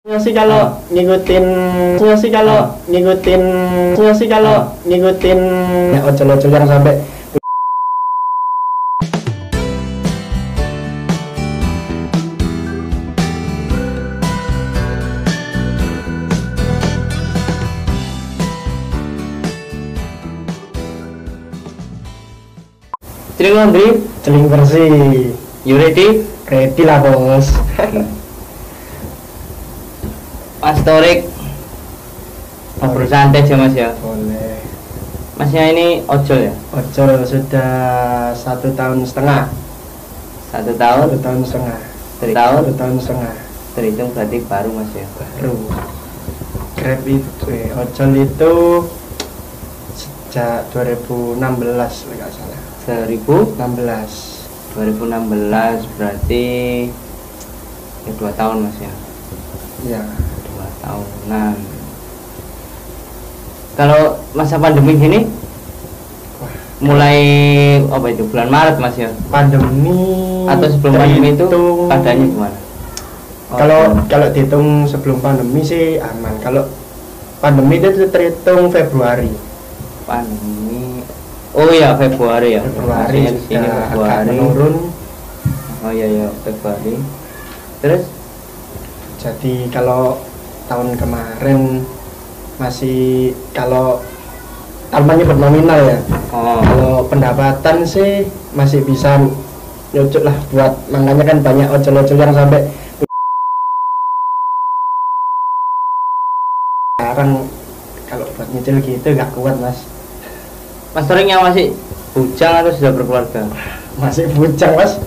Nggak sih kalau ngikutin nggak sih kalau ngikutin nggak sih kalau ngikutin ya ojol-ojol yang sampai Celing laundry, celing bersih you ready? ready lah bos Mas Torik ngobrol santai aja mas ya. Boleh. Masnya ini ojol ya? ojol sudah satu tahun setengah. Satu tahun, satu tahun setengah. Dari tahun? satu tahun setengah. Terhitung berarti baru mas ya? Baru. Grab itu eh, ojol itu sejak 2016 kalau nggak salah. 1000 16 2016 berarti ya dua tahun mas ya? Ya tahunan. Kalau masa pandemi gini Wah. mulai apa itu bulan Maret mas ya? Pandemi atau sebelum pandemi itu keadaannya gimana? Kalau Oh, kalau dihitung sebelum pandemi sih aman. Kalau pandemi itu terhitung Februari. Pandemi. Oh ya Februari ya. Februari Maksudnya agak Februari. menurun. Oh iya ya Februari. Terus? Jadi kalau tahun kemarin masih kalau tambahnya bernominal ya. Oh. Kalau pendapatan sih masih bisa nyucuk lah buat makanya kan banyak ojol-ojol yang sampai sekarang kalau buat nyicil gitu nggak kuat mas. Mas yang masih bujang atau sudah berkeluarga? Masih bujang mas.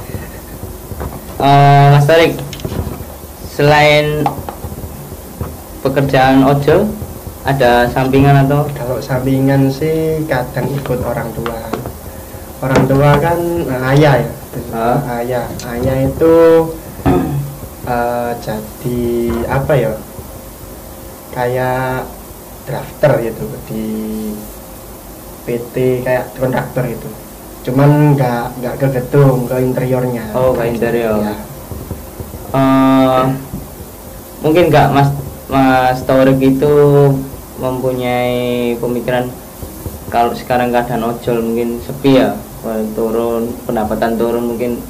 Eh, Mas Torik selain pekerjaan ojol? Ada sampingan atau? Kalau sampingan sih kadang ikut orang tua. Orang tua kan eh, ayah ya? Hah? ayah. Ayah itu eh, jadi apa ya? Kayak drafter gitu di PT kayak kontraktor gitu. Cuman nggak nggak ke gedung ke interiornya. Oh, ke interior. ya. Eh, mungkin nggak Mas Mas Torik itu mempunyai pemikiran kalau sekarang keadaan ojol mungkin sepi ya. Turun pendapatan turun mungkin.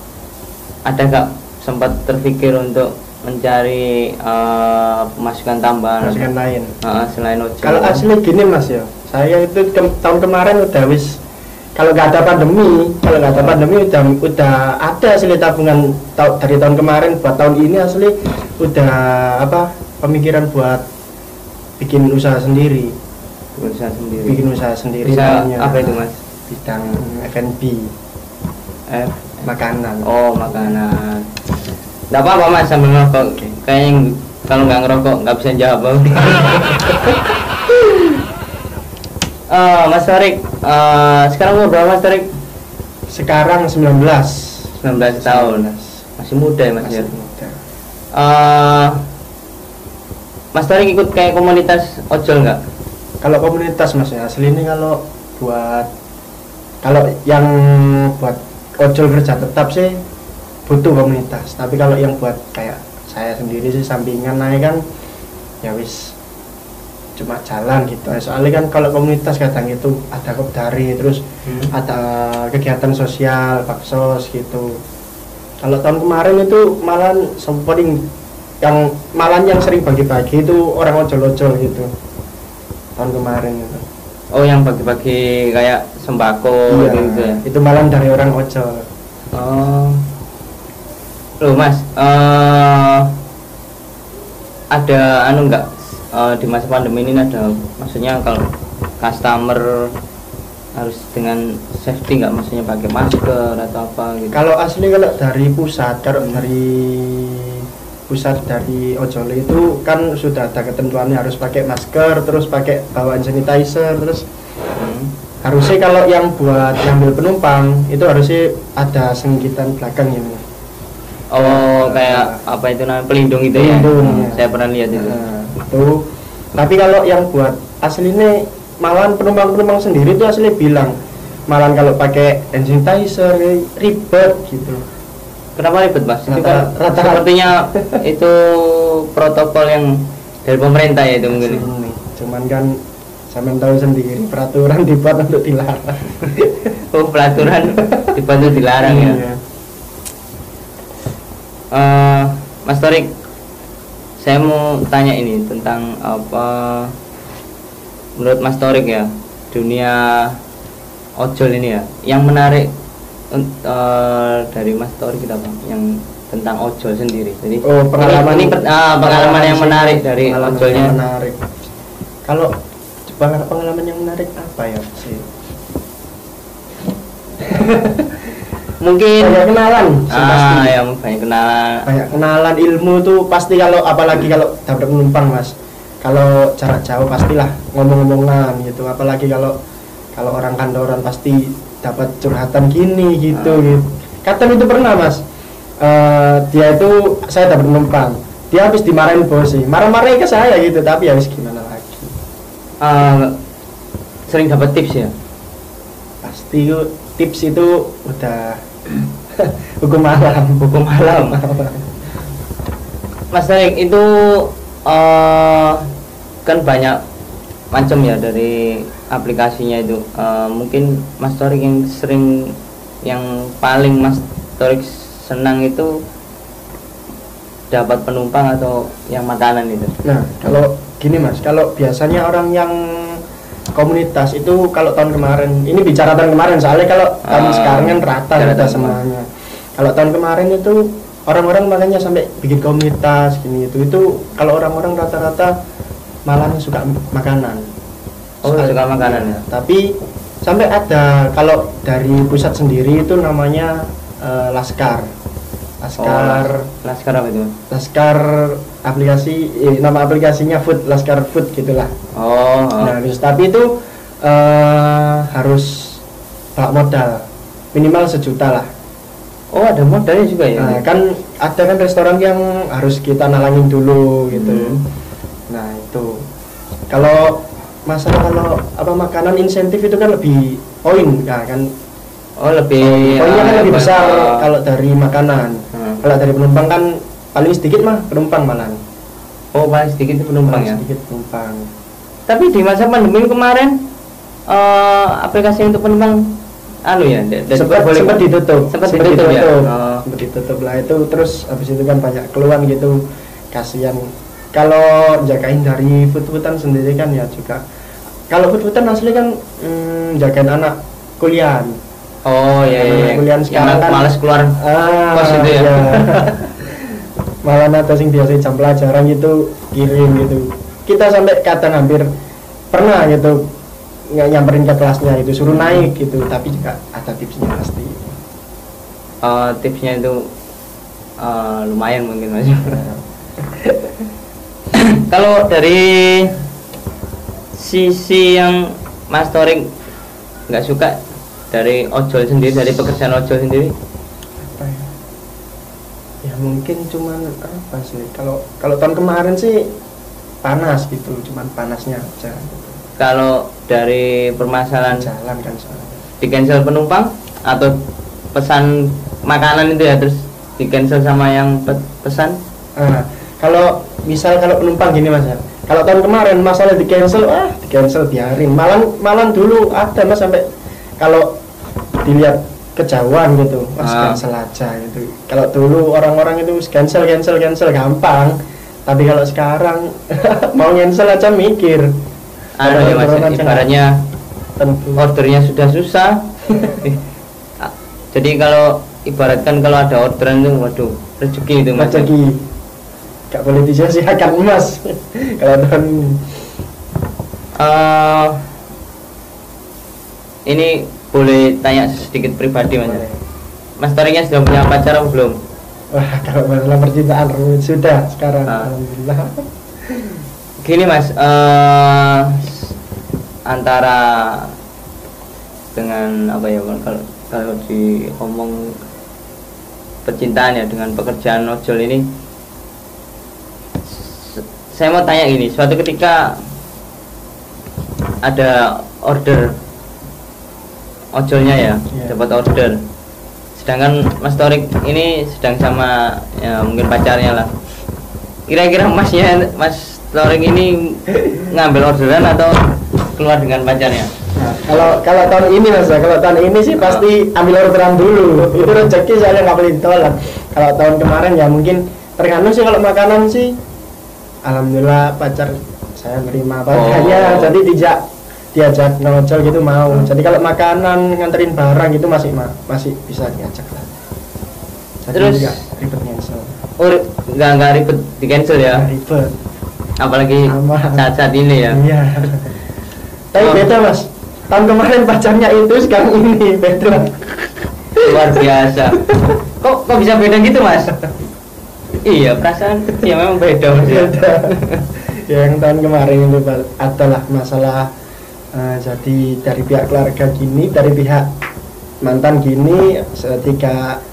Ada nggak sempat terpikir untuk mencari eh, pemasukan tambahan? Masukan lain. Eh, selain ojol. Kalau asli gini mas ya, saya itu ke- tahun kemarin udah wis kalau nggak ada pandemi, kalau nggak ada pandemi udah udah ada asli tabungan tau- dari tahun kemarin buat tahun ini asli udah apa pemikiran buat bikin usaha sendiri, usaha sendiri bikin usaha sendiri. Usaha apa itu mas Bidang F&B, F makanan. Oh makanan. Tidak apa-apa mas sambil ngerokok. Kayaknya kalau nggak ngerokok nggak bisa jawab. Eh, mas Tarik, eh, sekarang umur berapa Mas Tarik? Sekarang 19 19 tahun. Masih muda ya Mas Masih ya. muda. Eh, mas Tarik ikut kayak komunitas ojol nggak? Kalau komunitas mas ya asli ini kalau buat kalau yang buat ojol kerja tetap sih butuh komunitas. Tapi kalau yang buat kayak saya sendiri sih sampingan naik kan ya wis cuma jalan gitu. Soalnya kan kalau komunitas kadang itu ada kopdari terus ada kegiatan sosial, baksos gitu. Kalau tahun kemarin itu malah paling yang malah yang sering bagi-bagi itu orang ojol-ojol gitu. Tahun kemarin itu. Oh yang bagi-bagi kayak sembako Iya, gitu ya? itu malah dari orang ojol. Oh. Loh Mas, eh ada anu enggak eh, di masa pandemi ini ada maksudnya kalau customer harus dengan safety enggak maksudnya pakai masker atau apa gitu. Kalau asli kalau dari pusat, kalau dari pusat dari ojol itu kan sudah ada ketentuannya harus pakai masker, terus pakai bawaan sanitizer, terus Hmm. harusnya kalau yang buat ngambil penumpang itu harusnya ada sengkitan belakang ini. Oh, kayak apa itu namanya pelindung itu ya? Pelindung, Hmm, ya. Saya pernah lihat itu. Nah, itu. Tapi kalau yang buat aslinya malahan penumpang-penumpang sendiri itu asli bilang malahan kalau pakai hand sanitizer ribet gitu. Kenapa ribet mas? Itu Rata- kan rata- sepertinya itu protokol yang dari pemerintah ya itu mungkin Sini. cuman kan sampean tahu sendiri peraturan dibuat untuk dilarang oh pelaturan dibantu dilarang ya Iya. Eh, Mas Torik saya mau tanya ini tentang apa menurut Mas Torik ya dunia ojol ini ya yang menarik eh, dari Mas Torik kita bang yang tentang ojol sendiri. Jadi oh pengalaman ini, per- ah, pengalaman yang menarik dari Pengalaman ojolnya. yang menarik. Kalau pengalaman pengalaman yang menarik apa ya sih? Mungkin banyak kenalan sih pasti. ah ya banyak kenalan. Banyak kenalan ilmu tuh pasti kalau apalagi kalau dapat penumpang mas. Kalau jarak jauh pastilah ngomong-ngomongan gitu. Apalagi kalau kalau orang kantoran pasti dapat curhatan gini gitu Ah. gitu. Kadang itu pernah mas. Eh, dia itu saya dapat penumpang dia habis dimarahin bos sih. Marah-marahin ke saya gitu tapi habis gimana lagi. Eh, sering dapat tips ya? Pasti tips itu udah hukum malam Hukum malam. Mas Tarik itu eh kan banyak macam ya dari aplikasinya itu. Eh, mungkin Mas Torik yang sering yang paling Mas Torik senang itu dapat penumpang atau yang makanan itu. Nah, kalau gini Mas, kalau biasanya orang yang komunitas itu kalau tahun kemarin, ini bicara tahun kemarin soalnya kalau tahun Ah, sekarang kan rata tahun semuanya. Kalau tahun kemarin itu orang-orang makanya sampai bikin komunitas gini itu itu kalau orang-orang rata-rata malah suka makanan. Oh, Soalnya- suka makanan ya. Tapi sampai ada kalau dari pusat sendiri itu namanya eh, Laskar. Laskar Oh, Laskar apa itu? Laskar aplikasi eh, nama aplikasinya Food Laskar Food gitulah. Oh, oh. Nah, terus tapi itu eh, harus bawa modal minimal sejuta lah. oh ada modalnya juga ya. Nah, kan ada kan restoran yang harus kita nalangin dulu gitu. Hmm. Nah, itu. Kalau masalah kalau apa makanan insentif itu kan lebih poin ya kan. Oh lebih Poinnya kan ah, lebih besar eh, kalau dari makanan. hmm. Kalau dari penumpang kan paling sedikit mah penumpang malah. Oh paling sedikit itu penumpang ya. Sedikit penumpang. Tapi di masa pandemi kemarin eh aplikasi untuk penumpang anu ya, sempat boleh- sempat ditutup Sempat ditutup ya. Oh. sempat ditutup lah itu terus habis itu kan banyak keluhan gitu kasihan kalau jagain dari food-foodan sendiri kan ya juga kalau food-foodan asli kan hmm, jagain anak kuliah Oh iya iya. iya. Kuliah sekarang kan- males keluar. ah Kos itu ya? iya. malah ada sing biasa jam pelajaran gitu kirim gitu kita sampai kadang hampir pernah gitu nggak nyamperin ke kelasnya itu suruh naik gitu tapi juga ada tipsnya pasti Eh, tipsnya itu eh, lumayan mungkin mas. Kalau dari sisi yang Mas Torik nggak suka dari ojol sendiri, dari pekerjaan ojol sendiri, apa ya? ya mungkin cuman apa sih kalau kalau tahun kemarin sih panas gitu cuman panasnya aja gitu. kalau dari permasalahan jalan kan soalnya di cancel penumpang atau pesan makanan itu ya terus di cancel sama yang pe- pesan Ah, kalau misal kalau penumpang gini mas ya. Kalau tahun kemarin masalah di cancel ah di cancel biarin. Malam malam dulu ada mas sampai kalau dilihat kejauhan gitu mas Ah. cancel aja gitu. Kalau dulu orang-orang itu cancel cancel cancel gampang. Tapi kalau sekarang mau cancel aja mikir. Anu ya mas aja ibaratnya tentu. ordernya sudah susah. Ah, jadi kalau ibaratkan kalau ada orderan itu waduh rezeki itu mas rezeki gak boleh disia-siakan mas. Kalau tahun Eh, ini boleh tanya sedikit pribadi mas? Boleh. mas Toriknya sudah punya pacar atau belum? Wah kalau masalah percintaan rumit sudah sekarang Ah. alhamdulillah. Gini mas eh, antara dengan apa ya kalau kalau diomong percintaan ya dengan pekerjaan ojol ini saya mau tanya gini suatu ketika ada order ojolnya ya Iya. dapat order sedangkan Mas Torik ini sedang sama ya mungkin pacarnya lah kira-kira masnya mas Toring ini ngambil orderan atau keluar dengan pacarnya Nah, kalau kalau tahun ini mas ya, kalau tahun ini sih pasti ambil orderan dulu. Itu rezeki saya nggak boleh ditolak. Kalau tahun kemarin ya mungkin tergantung sih kalau makanan sih. Alhamdulillah pacar saya nerima pacarnya, Oh. jadi tidak diajak ngojol gitu mau. Jadi kalau makanan nganterin barang gitu masih ma- masih bisa diajak lah. Jadi Terus? nggak ribet cancel. oh nggak nggak ribet di cancel ya Nggak ribet. apalagi Aman. saat-saat ini ya Iya. Tapi Oh. beda mas. Tahun kemarin pacarnya itu sekarang ini beda. luar biasa kok kok bisa beda gitu mas iya perasaan ya memang beda ya Beda. ya yang tahun kemarin itu adalah masalah eh, jadi dari pihak keluarga gini, dari pihak mantan gini, setika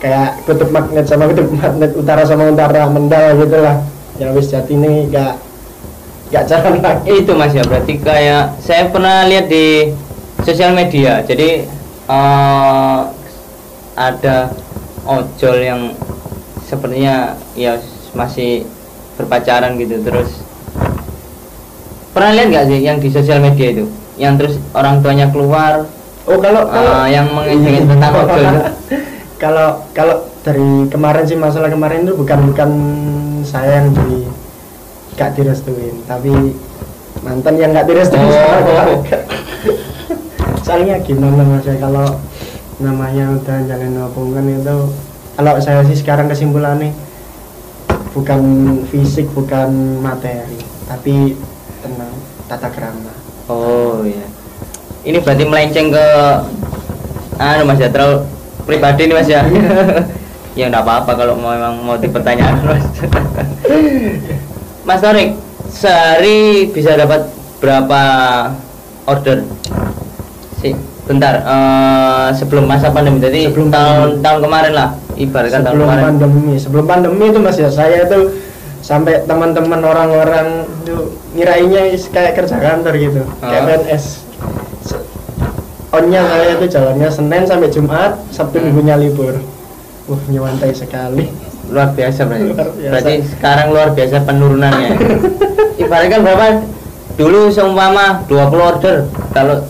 kayak kutub magnet sama kutub magnet utara sama utara mendal gitu lah. Yang wis jadi ini gak gak jalan lagi. itu mas ya berarti kayak saya pernah lihat di sosial media jadi eh, ada ojol yang sepertinya ya masih berpacaran gitu terus pernah lihat nggak sih yang di sosial media itu yang terus orang tuanya keluar Oh kalau kalau eh, yang mengejek tentang itu kalau kalau dari kemarin sih masalah kemarin itu bukan bukan saya yang di gak direstuin tapi mantan yang gak direstuin Oh. keluarga. soalnya gimana mas ya kalau namanya udah jalin hubungan itu kalau saya sih sekarang kesimpulannya bukan fisik bukan materi tapi tenang tata krama Oh iya. Ini berarti melenceng ke anu Mas ya terlalu pribadi nih Mas ya. ya enggak apa-apa kalau mau memang mau dipertanyakan Mas. mas Torik, sehari bisa dapat berapa order? Sih, bentar. eh, sebelum masa pandemi tadi Sebelum tahun pandemi. tahun kemarin lah. Ibaratkan tahun sebelum kemarin. pandemi sebelum pandemi itu mas ya saya itu sampai teman-teman orang-orang itu ngirainnya is- kayak kerja kantor gitu kayak Ah. PNS onnya saya itu jalannya Senin sampai Jumat Sabtu Hmm. minggunya libur wah nyewantai sekali luar biasa berarti. Luar biasa. Berarti sekarang luar biasa penurunannya. Ibaratkan berapa? Dulu seumpama 20 order. Kalau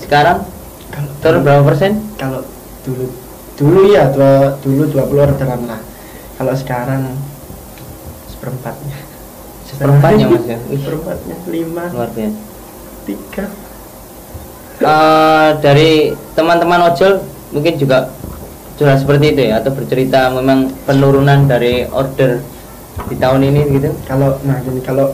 sekarang kalau turun berapa persen? kalau dulu dulu ya dua, dulu 20 orderan lah kalau sekarang seperempatnya Seperempatnya, Mas, ya? Seperempatnya lima Luar biasa. tiga Eh, dari teman-teman ojol mungkin juga sudah seperti itu ya atau bercerita memang penurunan dari order di tahun ini gitu. kalau nah gini kalau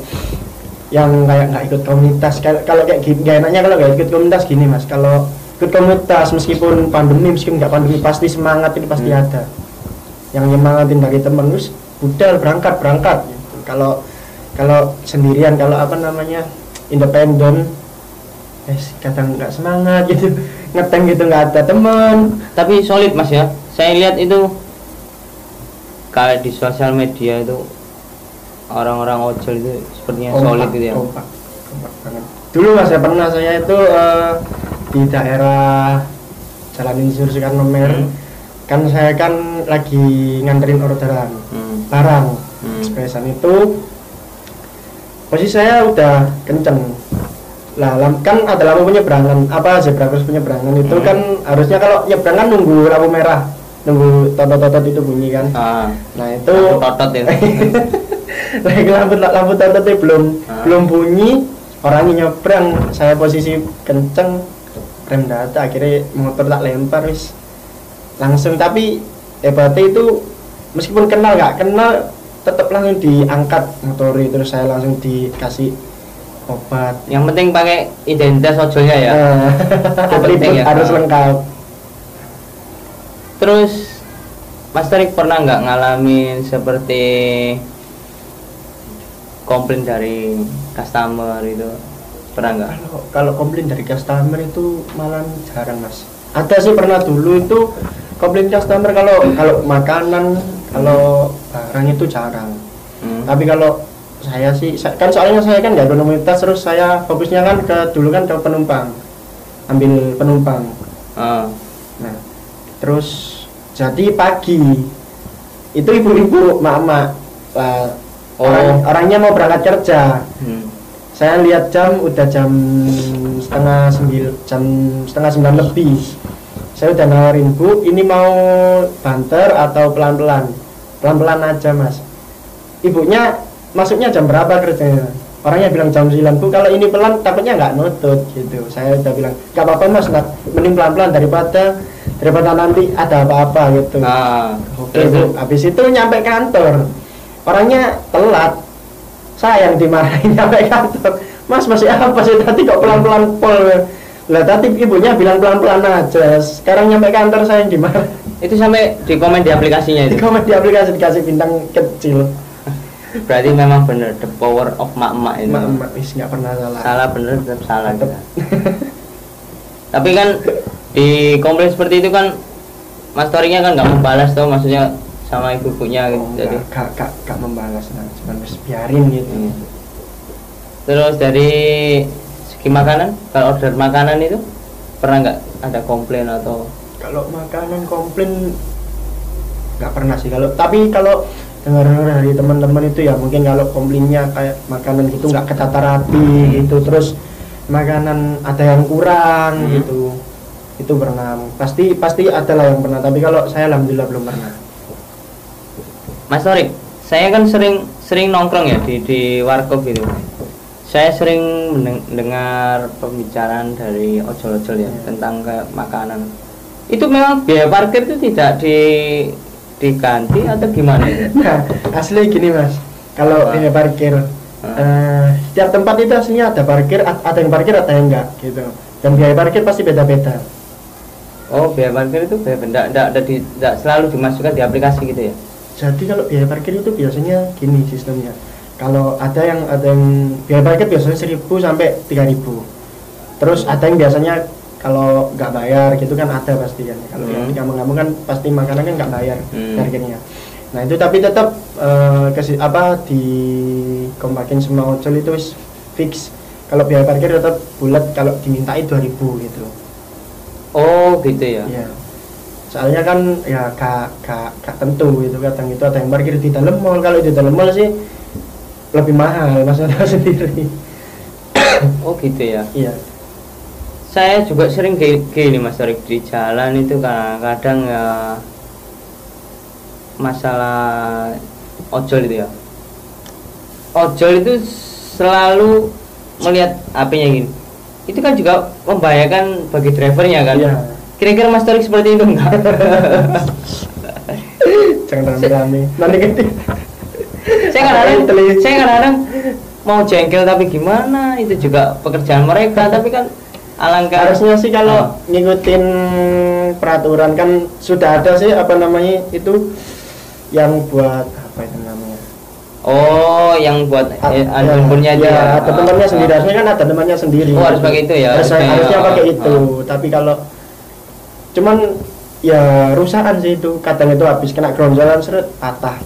yang kayak nggak ikut komunitas kalau kayak gini enaknya kalau nggak ikut komunitas gini mas kalau ikut komunitas meskipun pandemi meskipun nggak pandemi pasti semangat itu pasti Hmm. ada yang nyemangatin dari temen terus budal berangkat berangkat gitu. kalau kalau sendirian kalau apa namanya independen es kadang nggak semangat gitu ngeteng gitu nggak ada temen Tapi solid Mas ya. Saya lihat itu kayak di sosial media itu orang-orang ojol itu sepertinya solid gitu ya. kompak, kompak banget. Dulu mas ya pernah saya itu eh, di daerah Jalan Insur Soekarno Mer, Hmm. kan saya kan lagi nganterin orderan Hmm. barang Hmm. ekspresan itu posisi saya udah kenceng lah kan ada lampu penyeberangan apa zebra cross penyeberangan itu Hmm. kan harusnya kalau nyebrang kan nunggu lampu merah nunggu totot-totot itu bunyi kan Ah, nah itu Lampu totot ya. lagi lampu lampu tototnya belum Ah. belum bunyi orangnya nyebrang saya posisi kenceng rem data akhirnya motor tak lempar wis langsung tapi hebatnya itu meskipun kenal nggak kenal tetap langsung diangkat motor terus saya langsung dikasih obat Yang penting pakai identitas ojolnya ya. Eh, penting ya. harus lengkap Terus Mas Tarik pernah nggak ngalamin seperti komplain dari customer itu pernah nggak? kalau kalau komplain dari customer itu malah jarang mas ada sih pernah dulu itu komplain customer kalau kalau makanan kalau barang itu jarang Hmm. tapi kalau saya sih kan soalnya saya kan nggak komunitas terus saya fokusnya kan ke dulu kan ke penumpang ambil penumpang Ah, nah terus jadi pagi itu ibu-ibu mak-mak lah Oh. Orang- orangnya mau berangkat kerja Hmm. Saya lihat jam udah jam setengah sembilan jam setengah sembilan lebih. Saya udah nawarin bu ini mau banter atau pelan pelan pelan pelan aja mas. Ibunya masuknya jam berapa kerjanya? Orangnya bilang jam 9 bu kalau ini pelan takutnya nggak nutut gitu. Saya udah bilang nggak apa apa mas. Nah, mending pelan pelan daripada daripada nanti ada apa apa gitu. Nah, Oke terus bu, habis itu nyampe kantor. Orangnya telat saya yang dimarahin nyampe kantor mas masih apa sih tadi kok pelan-pelan pol lah tadi ibunya bilang pelan-pelan aja sekarang nyampe kantor saya yang dimarahin itu sampai di komen di aplikasinya di itu. komen di aplikasi dikasih bintang kecil Berarti memang bener the power of mak-mak itu. mak mak wis nggak pernah salah Salah bener tetap salah. Tetep. kita. Tapi kan di komplain seperti itu kan Mas Torinya kan nggak membalas tuh maksudnya sama ibu-ibunya gitu. Oh, Jadi nggak nggak nggak membalas nah cuman biarin gitu Iya. Terus dari segi makanan, kalau order makanan itu pernah nggak ada komplain atau kalau makanan komplain nggak pernah sih kalau tapi kalau dengar dari teman-teman itu ya mungkin kalau komplainnya kayak makanan gitu nggak ketata rapi gitu terus makanan ada yang kurang Hmm. gitu itu pernah pasti pasti ada lah yang pernah tapi kalau saya alhamdulillah belum pernah Mas Torik, saya kan sering sering nongkrong ya di di warkop gitu. Saya sering mendeng- mendengar pembicaraan dari ojol-ojol ya Iya. tentang kayak makanan. Itu memang biaya parkir itu tidak di diganti atau gimana nah asli gini mas kalau biaya parkir Hmm. eh, setiap tempat itu aslinya ada parkir ada yang parkir ada yang enggak gitu dan biaya parkir pasti beda-beda Oh, biaya parkir itu biaya benda di- tidak selalu dimasukkan di aplikasi gitu ya? Jadi kalau biaya parkir itu biasanya gini sistemnya. Kalau ada yang ada yang biaya parkir biasanya 1000 sampai 3000. Terus ada yang biasanya kalau nggak bayar gitu kan ada pasti kan. Kalau yang Hmm. di kampung-kampung kan pasti makanan kan nggak bayar Hmm. parkirnya. Nah itu tapi tetap eh, kesi- apa di kompakin semua ojol itu wis fix. Kalau biaya parkir tetap bulat kalau dimintai 2000 gitu. Oh, gitu ya. Iya. Soalnya kan ya gak, gak, gak tentu gitu kadang itu ada yang parkir di dalam mall kalau di dalam mall sih lebih mahal mas tahu sendiri. Oh, gitu ya. Iya. saya juga sering kayak gini mas Torik di jalan itu kadang-kadang ya masalah ojol itu ya ojol itu selalu melihat HP-nya gini itu kan juga membahayakan bagi drivernya kan Iya. Kira-kira mas Torik seperti itu enggak Jangan rame-rame. Nanti kan saya kadang-kadang saya kadang-kadang mau jengkel tapi gimana? Itu juga pekerjaan mereka. Tapi kan alangkah harusnya sih kalau Ah. ngikutin peraturan kan sudah ada sih apa namanya itu yang buat apa itu namanya? Oh, yang buat Ah, eh, ya, handphonenya ya, dia. ada temannya Ah, sendiri. ah. harusnya kan ada temannya sendiri. Oh, harus pakai itu ya, Harus- harusnya, harusnya pakai itu. tapi kalau cuman ya rusakan sih itu. Kadang itu habis kena gronjolan seret patah.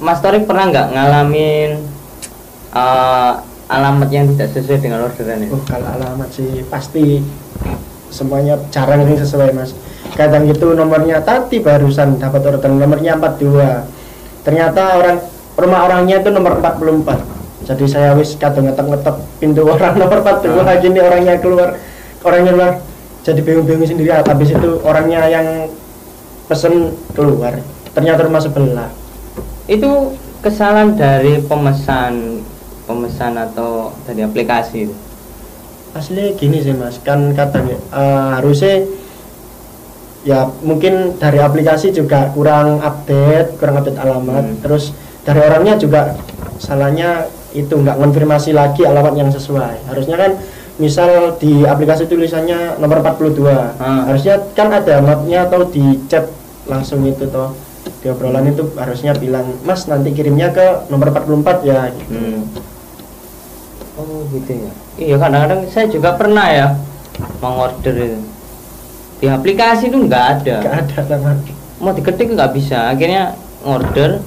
Mas Torik pernah nggak ngalamin eh, alamat yang tidak sesuai dengan orderan itu? oh kalau alamat sih pasti semuanya jarang yang sesuai mas. Kadang itu nomornya tadi barusan dapat orderan nomornya 42 ternyata orang rumah orangnya itu nomor 44 jadi saya wis kadang ngetok-ngetok pintu orang nomor 42 Ah. lagi nih orangnya keluar orangnya keluar jadi bingung-bingung sendiri. Habis itu orangnya yang pesen keluar ternyata rumah sebelah. Itu kesalahan dari pemesan pemesan atau dari aplikasi? Itu. asli gini sih mas. Kan kadang eh, harusnya ya mungkin dari aplikasi juga kurang update kurang update alamat. Hmm. terus dari orangnya juga salahnya itu nggak konfirmasi lagi alamat yang sesuai. Harusnya kan misal di aplikasi tulisannya nomor 42 Hmm. harusnya kan ada notnya atau di chat langsung itu toh di obrolan itu harusnya bilang mas nanti kirimnya ke nomor 44 ya gitu. Hmm. Oh gitu ya. Iya kadang-kadang saya juga pernah ya mengorder itu. Di aplikasi itu nggak ada. nggak ada sama mau diketik nggak bisa akhirnya ngorder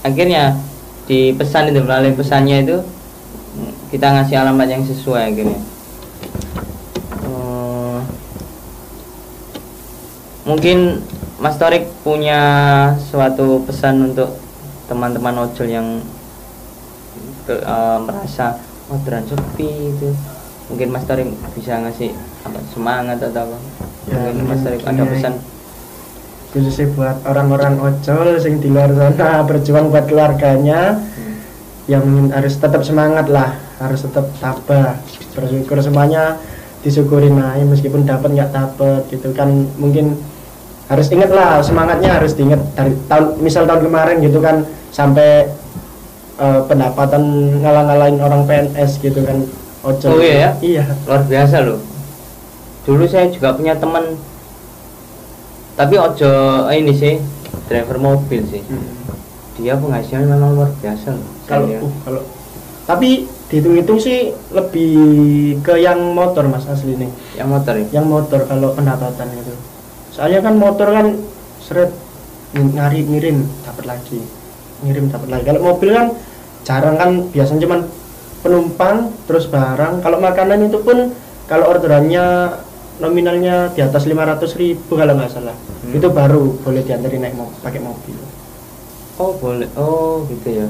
akhirnya di pesan itu melalui pesannya itu kita ngasih alamat yang sesuai akhirnya Eh, mungkin Mas Torik punya suatu pesan untuk teman-teman ojol yang ke- eh, merasa orderan sepi itu mungkin Mas Torik bisa ngasih apa semangat atau apa? Ya, mungkin Mas Torik ada pesan? khususnya buat orang-orang ojol sing di luar sana berjuang buat keluarganya Hmm. yang harus tetap semangat lah harus tetap tabah. Bersyukur semuanya disyukurin aja meskipun dapat nggak dapat gitu kan. Mungkin harus ingat lah semangatnya harus diingat dari tahun misal tahun kemarin gitu kan sampai eh, pendapatan ngalang-ngalain orang PNS gitu kan. Ojol Oh, iya ya? iya. Luar biasa loh. Dulu saya juga punya teman tapi ojo ini sih driver mobil sih. Dia penghasilan memang luar biasa loh. Kalau uh, kalau tapi dihitung-hitung sih lebih ke yang motor mas asli nih yang motor ya? Yang motor kalau pendapatan itu. Soalnya kan motor kan seret ngari ngirim dapat lagi. Ngirim dapat lagi. Kalau mobil kan jarang kan biasanya cuman penumpang terus barang. Kalau makanan itu pun kalau orderannya nominalnya di atas 500.000 ribu kalau nggak salah. Hmm. itu baru boleh diantarin naik mo pakai mobil. Oh boleh. Oh gitu ya